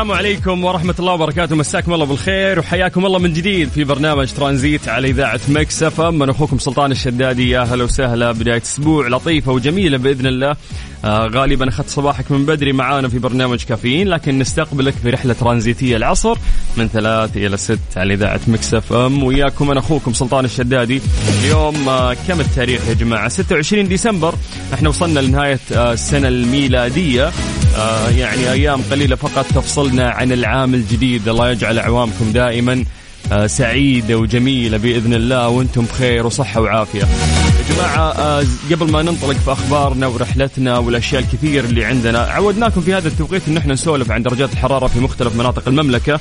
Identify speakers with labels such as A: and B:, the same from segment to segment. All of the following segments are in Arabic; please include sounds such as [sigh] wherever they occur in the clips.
A: السلام عليكم ورحمة الله وبركاته. مساكم الله بالخير وحياكم الله من جديد في برنامج ترانزيت على إذاعة Mix FM. من أخوكم سلطان الشدادي. يا هلا وسهلا. بداية أسبوع لطيفة وجميلة بإذن الله. آه غالبا أخذت صباحك من بدري معانا في برنامج كافيين لكن نستقبلك في رحلة ترانزيتية العصر من ثلاث إلى ست على إذاعة Mix FM. وياكم أنا أخوكم سلطان الشدادي. اليوم آه كم التاريخ يا جماعة؟ 26 ديسمبر. إحنا وصلنا لنهاية آه السنة الميلادية. آه يعني أيام قليلة فقط تفصلنا عن العام الجديد الله يجعل أعوامكم دائما آه سعيدة وجميلة بإذن الله وأنتم بخير وصحة وعافية. يا جماعة آه قبل ما ننطلق في أخبارنا ورحلتنا والأشياء الكثير اللي عندنا عودناكم في هذا التوقيت إن إحنا نسولف عن درجات الحرارة في مختلف مناطق المملكة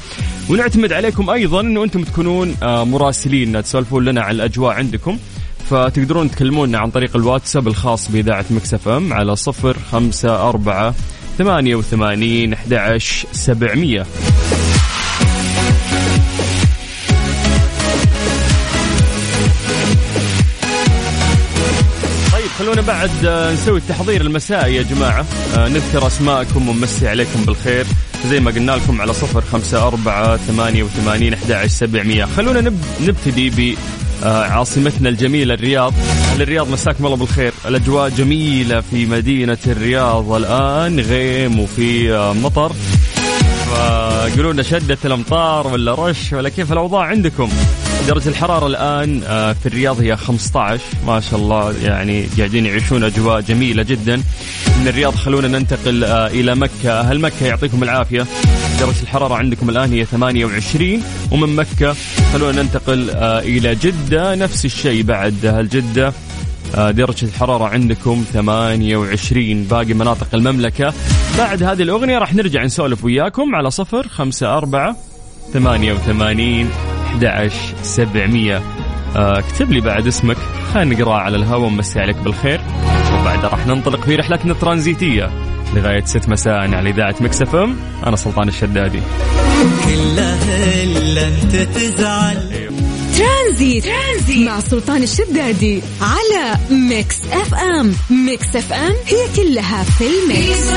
A: ونعتمد عليكم أيضا انه أنتم تكونون آه مراسلين تسولفون لنا عن الأجواء عندكم. فتقدرون تكلمونا عن طريق الواتساب الخاص بإذاعة مكسف أم على صفر خمسة أربعة ثمانية وثمانين أحد سبعمية. طيب خلونا بعد نسوي التحضير المسائي يا جماعة. نذكر أسماءكم ونمسي عليكم بالخير. زي ما قلنا لكم على صفر خمسة أربعة ثمانية وثمانين أحد سبعمية. خلونا نبتدي ب عاصمتنا الجميلة الرياض. أهل الرياض مساكم الله بالخير. الأجواء جميلة في مدينة الرياض الآن غيم وفي مطر. فقولوا لنا شدت الأمطار ولا رش ولا كيف الأوضاع عندكم؟ درجة الحرارة الآن في الرياض هي 15 ما شاء الله يعني قاعدين يعيشون أجواء جميلة جدا. من الرياض خلونا ننتقل إلى مكة. أهل مكة يعطيكم العافية. درجة الحرارة عندكم الآن هي 28 ومن مكة خلونا ننتقل إلى جدة. نفس الشيء بعد أهل جدة. درجة الحرارة عندكم 28 باقي مناطق المملكة. بعد هذه الأغنية راح نرجع نسولف وياكم على صفر خمسة أربعة ثمانية وثمانين. 11 700 اكتب لي بعد اسمك. خلينا نقراه على الهواء ونمسي عليك بالخير. وبعدها راح ننطلق في رحلتنا الترانزيتية لغاية 6 مساء على إذاعة Mix FM. أنا سلطان الشدادي.
B: كلها إلا أنت تزعل
C: ترانزيت. ترانزيت. مع سلطان الشدادي على Mix FM. Mix FM هي كلها في ال mix.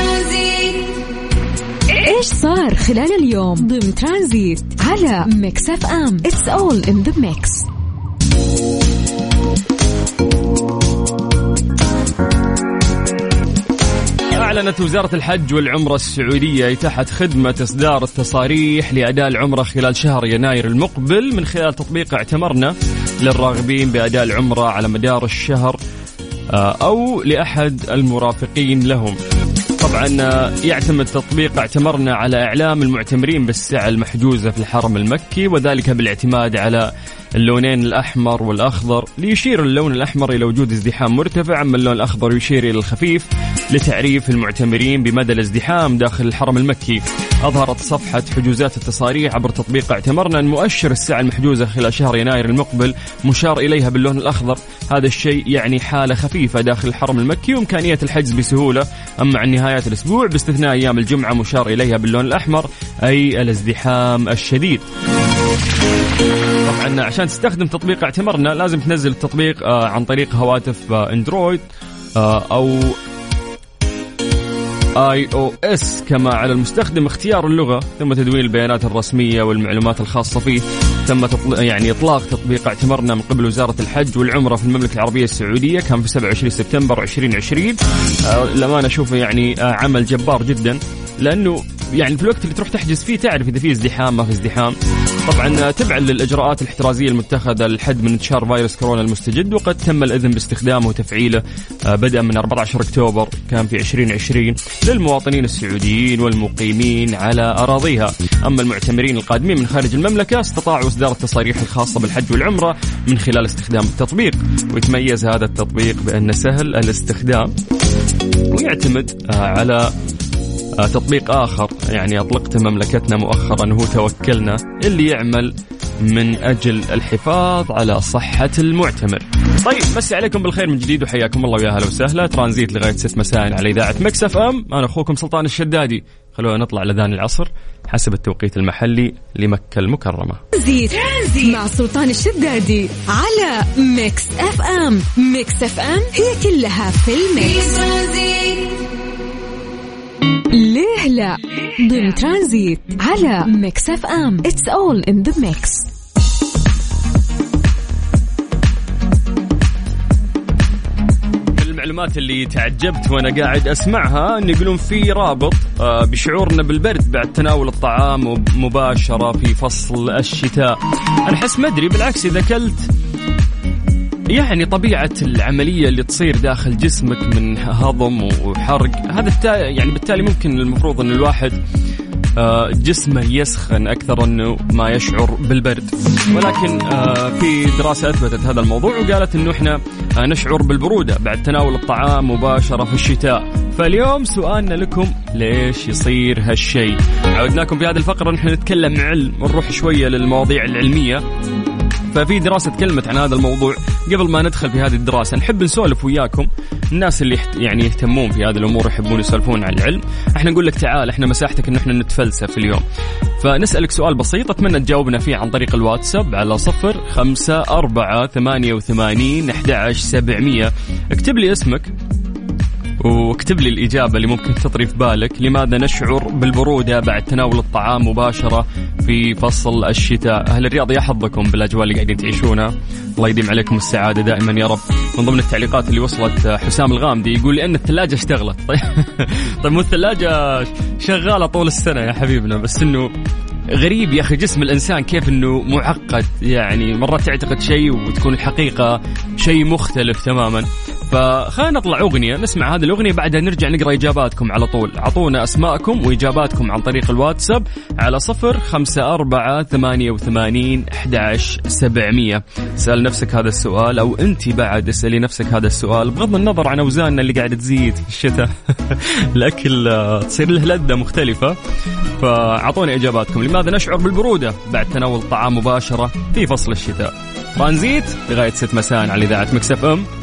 C: إيش صار خلال اليوم؟ ضمن ترانزيت. على Mix FM it's all in the mix
A: أعلنت وزارة الحج والعمرة السعودية إتاحة خدمة إصدار التصاريح لأداء العمرة خلال شهر يناير المقبل من خلال تطبيق اعتمرنا للراغبين بأداء العمرة على مدار الشهر أو لأحد المرافقين لهم. طبعا يعتمد تطبيق اعتمرنا على إعلام المعتمرين بالسعة المحجوزة في الحرم المكي وذلك بالاعتماد على اللونين الأحمر والأخضر ليشير اللون الأحمر إلى وجود ازدحام مرتفع أما اللون الأخضر يشير إلى الخفيف لتعريف المعتمرين بمدى الازدحام داخل الحرم المكي. أظهرت صفحة حجوزات التصاريح عبر تطبيق اعتمرنا ان مؤشر السعه المحجوزة خلال شهر يناير المقبل مشار إليها باللون الأخضر. هذا الشيء يعني حالة خفيفة داخل الحرم المكي وإمكانية الحجز بسهولة. أما عن نهايات الأسبوع باستثناء أيام الجمعة مشار إليها باللون الأحمر أي الازدحام الشديد. طبعا عشان تستخدم تطبيق اعتمرنا لازم تنزل التطبيق عن طريق هواتف أندرويد أو آي أو إس كما على المستخدم اختيار اللغة ثم تدوين البيانات الرسمية والمعلومات الخاصة فيه تم تطل... يعني إطلاق تطبيق اعتمرنا من قبل وزارة الحج والعمرة في المملكة العربية السعودية كان في 27 سبتمبر 2020 آه لما أشوفه يعني آه عمل جبار جدا لأنه يعني في الوقت اللي تروح تحجز فيه تعرف إذا في ازدحام ما في ازدحام. طبعا تبعا للإجراءات الاحترازية المتخذة للحد من انتشار فيروس كورونا المستجد وقد تم الإذن باستخدامه وتفعيله بدءا من 14 أكتوبر كان في 2020 للمواطنين السعوديين والمقيمين على أراضيها. أما المعتمرين القادمين من خارج المملكة استطاعوا إصدار التصاريح الخاصة بالحج والعمرة من خلال استخدام التطبيق. ويتميز هذا التطبيق بأنه سهل الاستخدام ويعتمد على تطبيق آخر. يعني أطلقته مملكتنا مؤخرا هو توكلنا اللي يعمل من أجل الحفاظ على صحة المعتمر. طيب مسي عليكم بالخير من جديد وحياكم الله ويا هلا وسهلا. ترانزيت لغاية 6 مساء على إذاعة مكسف أم. أنا أخوكم سلطان الشدادي. خلونا نطلع لذان العصر حسب التوقيت المحلي لمكة المكرمة.
C: ترانزيت, ترانزيت مع سلطان الشدادي على Mix FM. Mix FM هي كلها في ال mix ليه لا؟ ضمن ترانزيت على Mix FM. It's all in the mix
A: المعلومات اللي تعجبت وأنا قاعد أسمعها إن يقولون في رابط آه، بشعورنا بالبرد بعد تناول الطعام مباشره في فصل الشتاء. أنا أحس ما أدري بالعكس إذا أكلت يعني طبيعة العملية اللي تصير داخل جسمك من هضم وحرق هذا يعني بالتالي ممكن المفروض إن الواحد آه، جسمه يسخن أكثر إنه ما يشعر بالبرد. ولكن آه، في دراسة أثبتت هذا الموضوع وقالت إنه إحنا آه، نشعر بالبرودة بعد تناول الطعام مباشرة في الشتاء. فاليوم سؤالنا لكم ليش يصير هالشيء؟ عودناكم في هذه الفقرة نحن نتكلم علم ونروح شوية للمواضيع العلمية. ففي دراسة تكلمت عن هذا الموضوع قبل ما ندخل في هذه الدراسة. نحب نسولف وياكم الناس اللي يعني يهتمون في هذه الأمور يحبون يسولفون عن العلم. إحنا نقول لك تعال إحنا مساحتك إن إحنا نتفلسف اليوم. فنسألك سؤال بسيط أتمنى تجاوبنا فيه عن طريق الواتساب على صفر خمسة أربعة ثمانية وثمانين أحد سبعمية. اكتب لي اسمك. واكتب لي الإجابة اللي ممكن تطري في بالك. لماذا نشعر بالبرودة بعد تناول الطعام مباشرة في فصل الشتاء؟ أهل الرياض يا حظكم بالأجواء اللي قاعدين تعيشونها. الله يديم عليكم السعادة دائما يا رب. من ضمن التعليقات اللي وصلت حسام الغامدي يقول لأن الثلاجة اشتغلت. [laughs] طيب. طيب مو الثلاجة شغالة طول السنة يا حبيبنا بس إنه غريب يا أخي جسم الإنسان كيف إنه معقد. يعني مرات تعتقد شيء وتكون الحقيقة شيء مختلف تماما. فخلينا نطلع أغنية نسمع هذه الأغنية بعدها نرجع نقرأ إجاباتكم على طول. أعطونا أسماءكم وإجاباتكم عن طريق الواتساب على صفر خمسة أربعة ثمانية وثمانين أحداش سبعمية. سأل نفسك هذا السؤال أو أنت بعد اسألي نفسك هذا السؤال بغض النظر عن أوزاننا اللي قاعدة تزيد في الشتاء. [laughs] الأكل آه، تصير له لذة مختلفة. فأعطوني إجاباتكم. لماذا نشعر بالبرودة؟ بعد تناول الطعام مباشرة في فصل الشتاء. ترانزيت لغاية 6 مساء على إذاعة Mix FM.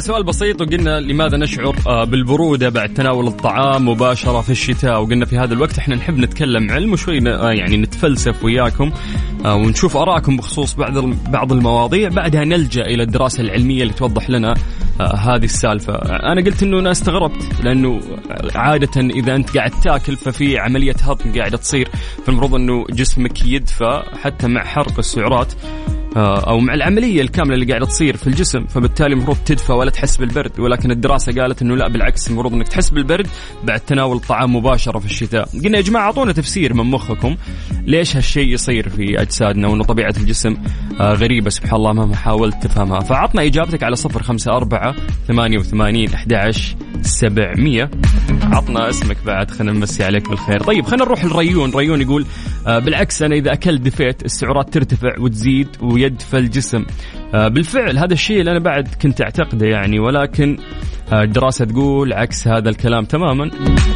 A: سؤال بسيط وقلنا لماذا نشعر آه، بالبرودة بعد تناول الطعام مباشرة في الشتاء وقلنا في هذا الوقت إحنا نحب نتكلم علم وشوي آه، يعني نتفلسف وياكم آه، ونشوف آراءكم بخصوص بعض بعض المواضيع. بعدها نلجأ إلى الدراسة العلمية اللي توضح لنا هذه السالفة. أنا قلت أنه أنا استغربت لأنه عادة إذا أنت قاعد تاكل ففي عملية هضم قاعدة تصير فالمفروض أنه جسمك يدفى حتى مع حرق السعرات. أو مع العملية الكاملة اللي قاعدة تصير في الجسم فبالتالي المفروض تدفى ولا تحس بالبرد ولكن الدراسة قالت إنه لا بالعكس المفروض إنك تحس بالبرد بعد تناول الطعام مباشرة في الشتاء. قلنا يا جماعة أعطونا تفسير من مخكم ليش هالشيء يصير في أجسادنا وإنه طبيعة الجسم آه، غريبة سبحان الله مهما حاولت تفهمها. فعطنا إجابتك على صفر خمسة أربعة ثمانية وثمانين أحد سبعمية. عطنا اسمك بعد خلينا نمسي عليك بالخير. طيب خلينا نروح لريون. ريون يقول آه، بالعكس أنا إذا أكلت دفيت السعرات ترتفع وتزيد ويدفى الجسم آه، بالفعل هذا الشيء اللي أنا بعد كنت أعتقده يعني ولكن آه، الدراسة تقول عكس هذا الكلام تماما.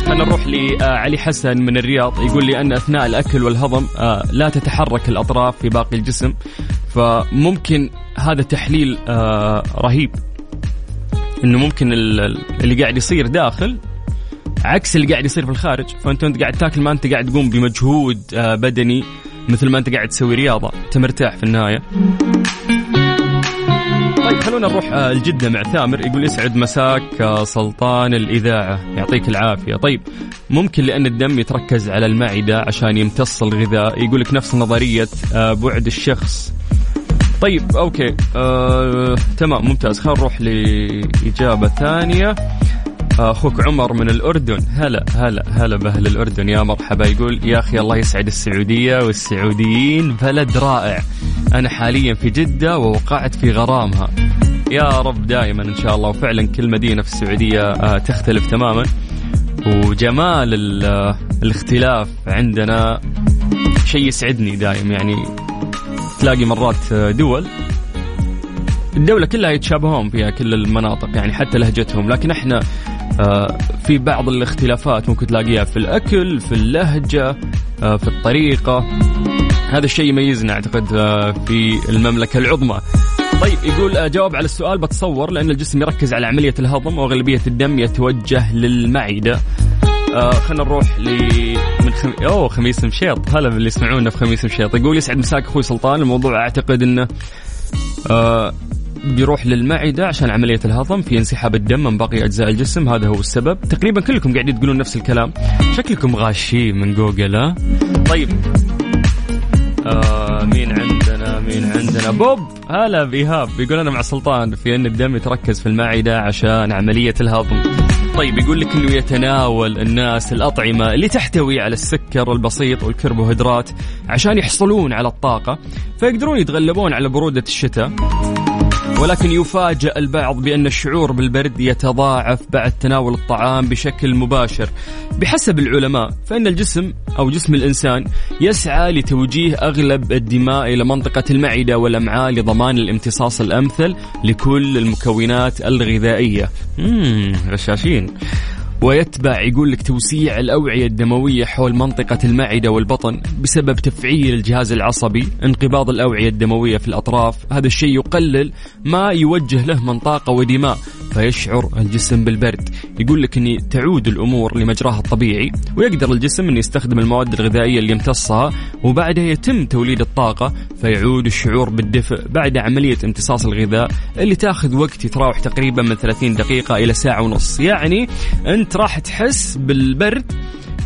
A: خلينا نروح لعلي حسن من الرياض. يقول لي أن أثناء الأكل والهضم لا تتحرك الأطراف في باقي الجسم فممكن هذا تحليل رهيب. إنه ممكن اللي قاعد يصير داخل عكس اللي قاعد يصير في الخارج. فأنت انت قاعد تاكل ما أنت قاعد تقوم بمجهود آه، بدني مثل ما أنت قاعد تسوي رياضة. أنت مرتاح في النهاية. طيب خلونا نروح آه، لجدة مع ثامر يقول يسعد مساك آه، سلطان الإذاعة. يعطيك العافية. طيب ممكن لأن الدم يتركز على المعدة عشان يمتص الغذاء. يقول لك نفس نظرية بعد الشخص. طيب أوكي. آه، تمام ممتاز. خلينا نروح لإجابة ثانية. أخوك عمر من الأردن. هلا هلا هلا بأهل الأردن. يا مرحبا. يقول يا أخي الله يسعد السعودية والسعوديين. بلد رائع. أنا حاليا في جدة ووقعت في غرامها. يا رب دائما إن شاء الله. وفعلا كل مدينة في السعودية آه، تختلف تماما. وجمال آه، الاختلاف عندنا شيء يسعدني دائم يعني تلاقي مرات دول الدولة كلها يتشابهون فيها كل المناطق يعني حتى لهجتهم. لكن إحنا آه، في بعض الاختلافات ممكن تلاقيها في الأكل في اللهجة آه، في الطريقة. هذا الشيء يميزنا أعتقد آه، في المملكة العظمى. طيب يقول جواب على السؤال بتصور لأن الجسم يركز على عملية الهضم وأغلبية الدم يتوجه للمعدة. خلينا نروح ل خم... أوه خميس مشيط. هلا باللي يسمعونا في خميس مشيط. يقول يسعد مساك أخوي سلطان. الموضوع أعتقد إنه آه بيروح للمعدة عشان عملية الهضم في انسحاب الدم من باقي أجزاء الجسم. هذا هو السبب. تقريبا كلكم قاعدين تقولون نفس الكلام. شكلكم غاشين من جوجل ها؟ طيب. آه مين عندنا؟ مين عندنا؟ بوب. هلا بإيهاب. بيقول أنا مع سلطان في أن الدم يتركز في المعدة عشان عملية الهضم. طيب يقول لك إنه يتناول الناس الأطعمة اللي تحتوي على السكر البسيط والكربوهيدرات عشان يحصلون على الطاقة فيقدرون يتغلبون على برودة الشتاء. ولكن يفاجأ البعض بأن الشعور بالبرد يتضاعف بعد تناول الطعام بشكل مباشر. بحسب العلماء فإن الجسم أو جسم الإنسان يسعى لتوجيه أغلب الدماء إلى منطقة المعدة والأمعاء لضمان الامتصاص الأمثل لكل المكونات الغذائية. غشاشين. ويتبع يقول لك توسيع الأوعية الدموية حول منطقة المعدة والبطن بسبب تفعيل الجهاز العصبي انقباض الأوعية الدموية في الأطراف. هذا الشيء يقلل ما يوجه له من طاقة ودماء فيشعر الجسم بالبرد. يقول لك أن تعود الأمور لمجراها الطبيعي ويقدر الجسم أن يستخدم المواد الغذائية اللي يمتصها وبعدها يتم توليد الطاقة فيعود الشعور بالدفء بعد عملية امتصاص الغذاء اللي تاخذ وقت يتراوح تقريبا من 30 دقيقة إلى ساعة ونص. يعني أنت راح تحس بالبرد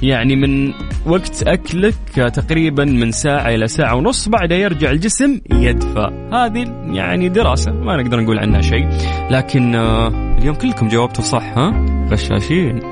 A: يعني من وقت أكلك تقريبا من ساعة إلى ساعة ونص بعدها يرجع الجسم يدفى. هذه يعني دراسة ما نقدر نقول عنها شيء. لكن آه، اليوم كلكم جاوبتوا صح ها؟ غشاشين.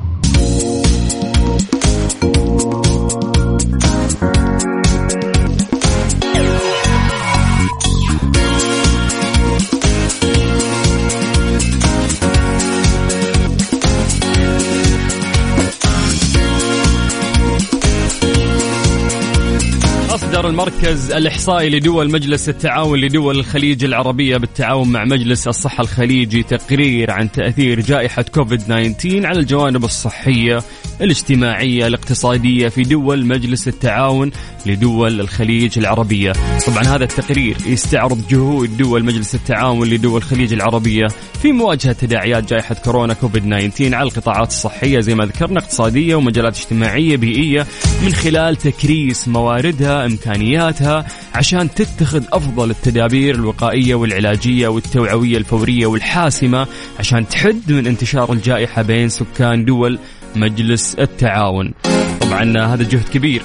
A: أصدر المركز الإحصائي لدول مجلس التعاون لدول الخليج العربية بالتعاون مع مجلس الصحة الخليجي تقرير عن تأثير جائحة كوفيد 19 على الجوانب الصحية الاجتماعية الاقتصادية في دول مجلس التعاون لدول الخليج العربية. طبعا هذا التقرير يستعرض جهود دول مجلس التعاون لدول الخليج العربية في مواجهة تداعيات جائحة كورونا كوفيد 19 على القطاعات الصحية زي ما ذكرنا اقتصادية ومجالات اجتماعية بيئية من خلال تكريس مواردها إمكانياتها عشان تتخذ أفضل التدابير الوقائية والعلاجية والتوعوية الفورية والحاسمة عشان تحد من انتشار الجائحة بين سكان دول مجلس التعاون. طبعا هذا جهد كبير.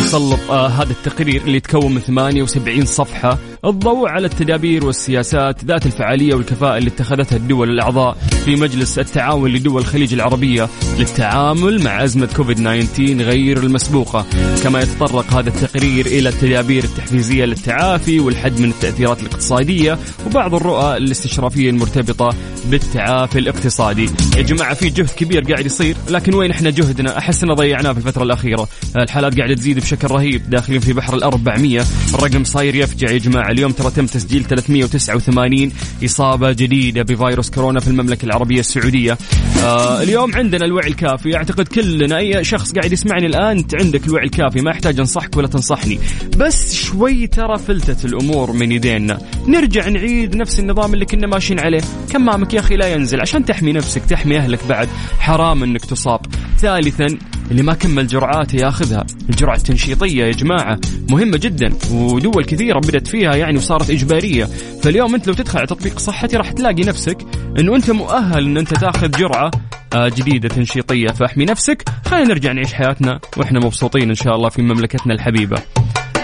A: يسلط آه هذا التقرير اللي يتكون من 78 صفحة الضوء على التدابير والسياسات ذات الفعالية والكفاءة اللي اتخذتها الدول الأعضاء في مجلس التعاون لدول الخليج العربية للتعامل مع أزمة كوفيد 19 غير المسبوقة. كما يتطرق هذا التقرير إلى التدابير التحفيزية للتعافي والحد من التأثيرات الاقتصادية وبعض الرؤى الاستشرافية المرتبطة بالتعافي الاقتصادي. يا جماعة في جهد كبير قاعد يصير لكن وين إحنا جهدنا؟ أحس أننا ضيعناه في الفترة الأخيرة. الحالات قاعدة تزيد بشكل رهيب داخلين في بحر الأربعمية. الرقم صاير يفجع يا جماعة. اليوم ترى تم تسجيل 389 إصابة جديدة بفيروس كورونا في المملكة العربية السعودية. آه اليوم عندنا الوعي الكافي. أعتقد كلنا أي شخص قاعد يسمعني الآن أنت عندك الوعي الكافي. ما يحتاج أنصحك ولا تنصحني. بس شوي ترى فلتت الأمور من يدينا. نرجع نعيد نفس النظام اللي كنا ماشيين عليه. كمامك يا أخي لا ينزل. عشان تحمي نفسك تحمي أهلك بعد. حرام أنك تصاب. ثالثا اللي ما كمل جرعاته ياخذها. الجرعة التنشيطية يا جماعة مهمة جدا ودول كثيرة بدأت فيها يعني وصارت إجبارية. فاليوم أنت لو تدخل على تطبيق صحتي راح تلاقي نفسك أنه أنت مؤهل أن أنت تاخذ جرعة آه، جديدة تنشيطية. فاحمي نفسك خلينا نرجع نعيش حياتنا وإحنا مبسوطين إن شاء الله في مملكتنا الحبيبة.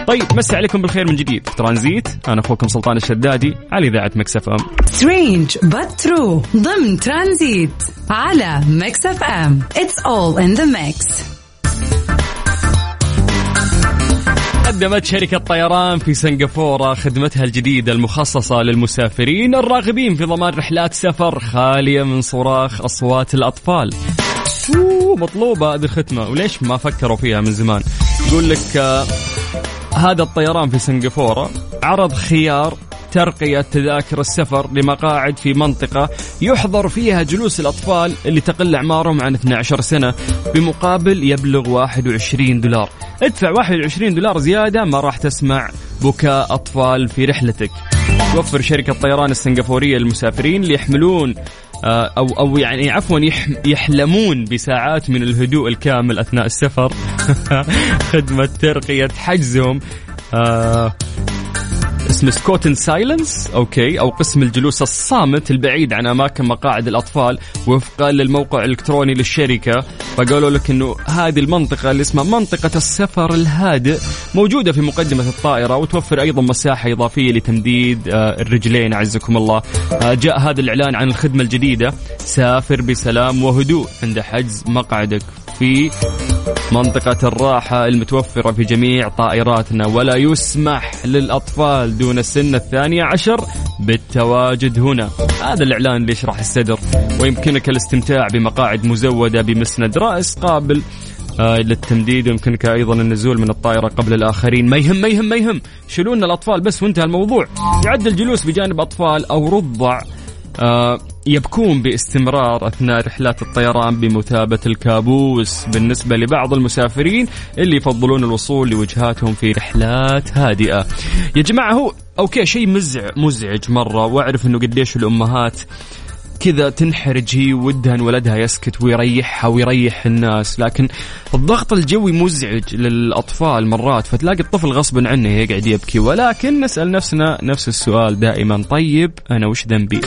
A: طيب مسي عليكم بالخير من جديد. في ترانزيت أنا أخوكم سلطان الشدادي على إذاعة Mix FM.
C: Strange but true ضمن ترانزيت على Mix FM. It's all in the mix
A: قدمت شركة طيران في سنغافورة خدمتها الجديدة المخصصة للمسافرين الراغبين في ضمان رحلات سفر خالية من صراخ أصوات الأطفال. مطلوبة هذه الختمة وليش ما فكروا فيها من زمان؟ يقول لك آه هذا الطيران في سنغافورة. عرض خيار ترقية تذاكر السفر لمقاعد في منطقة يحظر فيها جلوس الأطفال اللي تقل أعمارهم عن 12 سنة بمقابل يبلغ 21 دولار. ادفع 21 دولار زيادة ما راح تسمع بكاء أطفال في رحلتك. توفر شركة طيران السنغافورية للمسافرين اللي يحملون آه، أو أو يعني عفوا يحلمون بساعات من الهدوء الكامل أثناء السفر. [laughs] خدمة ترقية حجزهم. آه اسمه ScootinSilence okay. أو قسم الجلوس الصامت البعيد عن أماكن مقاعد الأطفال وفقا للموقع الإلكتروني للشركة. فقالوا لك إنه هذه المنطقة اللي اسمها منطقة السفر الهادئ موجودة في مقدمة الطائرة وتوفر أيضا مساحة إضافية لتمديد آه، الرجلين أعزكم الله. آه، جاء هذا الإعلان عن الخدمة الجديدة. سافر بسلام وهدوء عند حجز مقعدك في منطقة الراحة المتوفرة في جميع طائراتنا ولا يسمح للأطفال دون السن الثانية عشر بالتواجد هنا. هذا الإعلان اللي يشرح الصدر. ويمكنك الاستمتاع بمقاعد مزودة بمسند رأس قابل آه للتمديد. ويمكنك أيضا النزول من الطائرة قبل الآخرين. ما يهم ما يهم ما يهم. شيلون الأطفال بس وانتهى الموضوع. يعد الجلوس بجانب أطفال أو رضع آه يبكون باستمرار أثناء رحلات الطيران بمثابة الكابوس بالنسبة لبعض المسافرين اللي يفضلون الوصول لوجهاتهم في رحلات هادئة. يا جماعة هو أوكي شيء مزعج مزعج مرة وأعرف إنه قديش الأمهات كذا تنحرج هي ودها ان ولدها يسكت ويريحها ويريح الناس لكن الضغط الجوي مزعج للأطفال مرات فتلاقي الطفل غصبا عنه يقعد يبكي ولكن نسأل نفسنا نفس السؤال دائما طيب أنا وش ذنبي؟